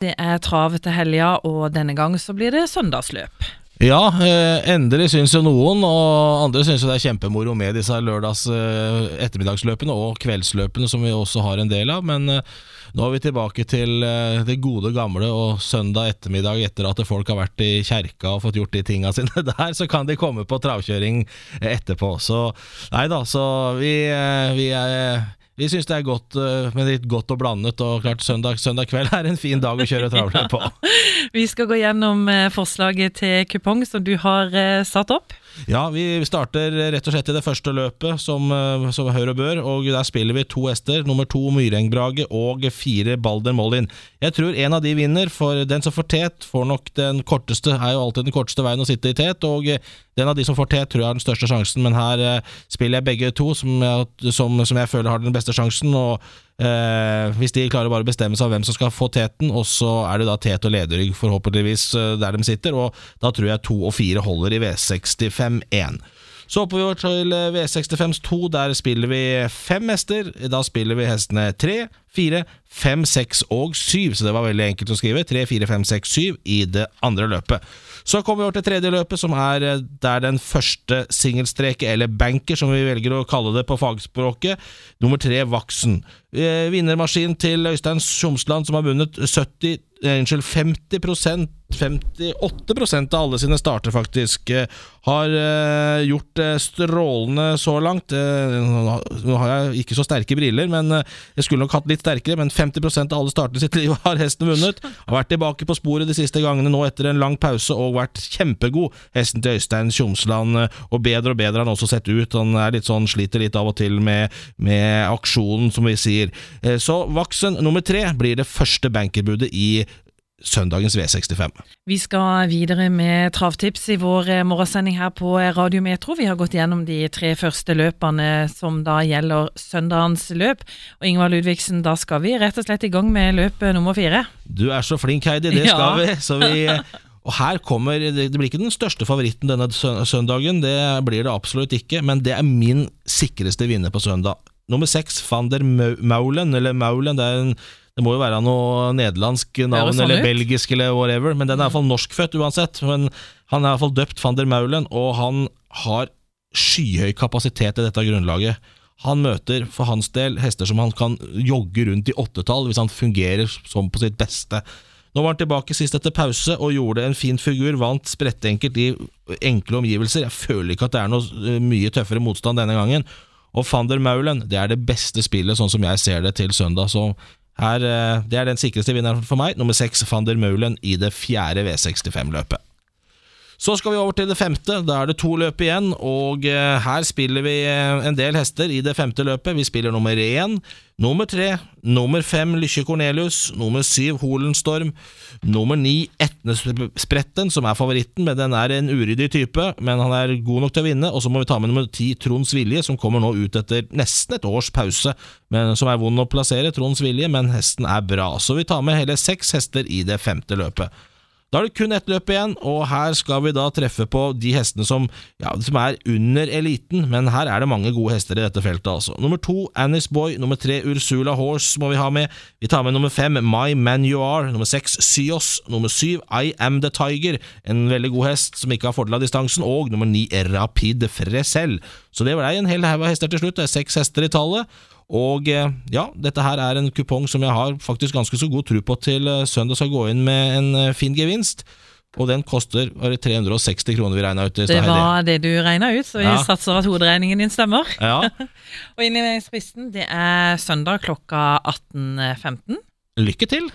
Det er trav til helga, og denne gang så blir det søndagsløp. Ja, eh, endelig syns jo noen, og andre syns jo det er kjempemoro med disse lørdags eh, ettermiddagsløpene og kveldsløpene som vi også har en del av. Men eh, nå er vi tilbake til det gode gamle og søndag ettermiddag etter at folk har vært i kjerka og fått gjort de tinga sine der, så kan de komme på travkjøring etterpå. Så nei da, så vi, vi er vi syns det er godt eh, med litt godt og blandet, og klart søndag, søndag kveld er en fin dag å kjøre travløp på. Vi skal gå gjennom eh, forslaget til kupong som du har eh, satt opp. Ja, vi starter rett og slett i det første løpet, som, eh, som hører og bør. Og der spiller vi to hester. Nummer to Myrengbrage og fire Balder Mollin. Jeg tror en av de vinner, for den som får tet, får nok den korteste. Er jo alltid den korteste veien å sitte i tet. Og den av de som får tet, tror jeg har den største sjansen. Men her eh, spiller jeg begge to, som jeg, som, som jeg føler har den beste sjansen. Og Eh, hvis de klarer bare å bestemme seg av hvem som skal få teten, og så er det da tet og lederrygg forhåpentligvis eh, der de sitter, og da tror jeg to og fire holder i V65-1. Så hopper vi over til eh, V65 2. Der spiller vi fem hester. Da spiller vi hestene tre, fire, fem, seks og syv. Så det var veldig enkelt å skrive. Tre, fire, fem, seks, syv i det andre løpet. Så kommer vi over til tredje løpet, som er eh, der den første singelstreket, eller banker, som vi velger å kalle det på fagspråket. Nummer tre, Vaksen. Eh, vinnermaskin til Øystein Tjomsland, som har vunnet 70, eh, unnskyld, 50% 58% av alle sine starter, faktisk, har gjort det strålende så langt. Nå har jeg ikke så sterke briller, men jeg skulle nok hatt litt sterkere. Men 50% av alle startene sitt liv har hesten vunnet. Har vært tilbake på sporet de siste gangene nå etter en lang pause og vært kjempegod. Hesten til Øystein Tjomsland, og bedre og bedre har han også sett ut. Han er litt sånn, sliter litt av og til med, med aksjonen, som vi sier. Så Vaksen nummer tre blir det første bankerbudet i søndagens V65. Vi skal videre med travtips i vår eh, morgensending her på eh, Radio Metro. Vi har gått gjennom de tre første løpene som da gjelder søndagens løp. Og Ingvar Ludvigsen, da skal vi rett og slett i gang med løp nummer fire. Du er så flink, Heidi. Det skal ja. vi. Så vi og her kommer, Det blir ikke den største favoritten denne søndagen, det blir det absolutt ikke, men det er min sikreste vinner på søndag. Nummer seks, van der Maulen, eller Maulen, det er en det må jo være noe nederlandsk navn, sånn eller ut? belgisk, eller whatever. Men den er iallfall norskfødt uansett. Men han er iallfall døpt van der Maulen, og han har skyhøy kapasitet i dette grunnlaget. Han møter for hans del hester som han kan jogge rundt i åttetall hvis han fungerer som på sitt beste. Nå var han tilbake sist etter pause og gjorde en fin figur, vant sprettenkelt i enkle omgivelser. Jeg føler ikke at det er noe eh, mye tøffere motstand denne gangen. Og van der Maulen det er det beste spillet, sånn som jeg ser det, til søndag. Så her, eh, det er den sikreste vinneren for meg. Nummer seks, van der Meulen, i det fjerde V65-løpet. Så skal vi over til det femte. Da er det to løp igjen, og eh, her spiller vi eh, en del hester i det femte løpet. Vi spiller nummer én, nummer tre, nummer fem Lykke Cornelius, nummer syv Holenstorm, nummer ni Etnespretten, som er favoritten, men den er en uryddig type, men han er god nok til å vinne. Og så må vi ta med nummer ti Tronds Vilje, som kommer nå ut etter nesten et års pause, men som er vond å plassere. Tronds Vilje, men hesten er bra. Så vi tar med hele seks hester i det femte løpet. Da er det kun ett løp igjen, og her skal vi da treffe på de hestene som, ja, som er under eliten, men her er det mange gode hester i dette feltet, altså. Nummer to, Annis Boy. Nummer tre, Ursula Horse må vi ha med. Vi tar med nummer fem, My Man You Are. Nummer seks, Syos. Nummer syv, I Am The Tiger. En veldig god hest som ikke har fordel av distansen. Og nummer ni, Rapid Fresel. Så det ble en hel haug av hester til slutt. Det er seks hester i tallet. Og eh, ja, dette her er en kupong som jeg har faktisk ganske så god tro på til eh, søndag skal gå inn med en eh, fin gevinst. Og den koster var 360 kroner vi regna ut. Det var det du regna ut, så vi ja. satser at hoderegningen din stemmer. Ja. og innleveringsfristen det er søndag klokka 18.15. Lykke til!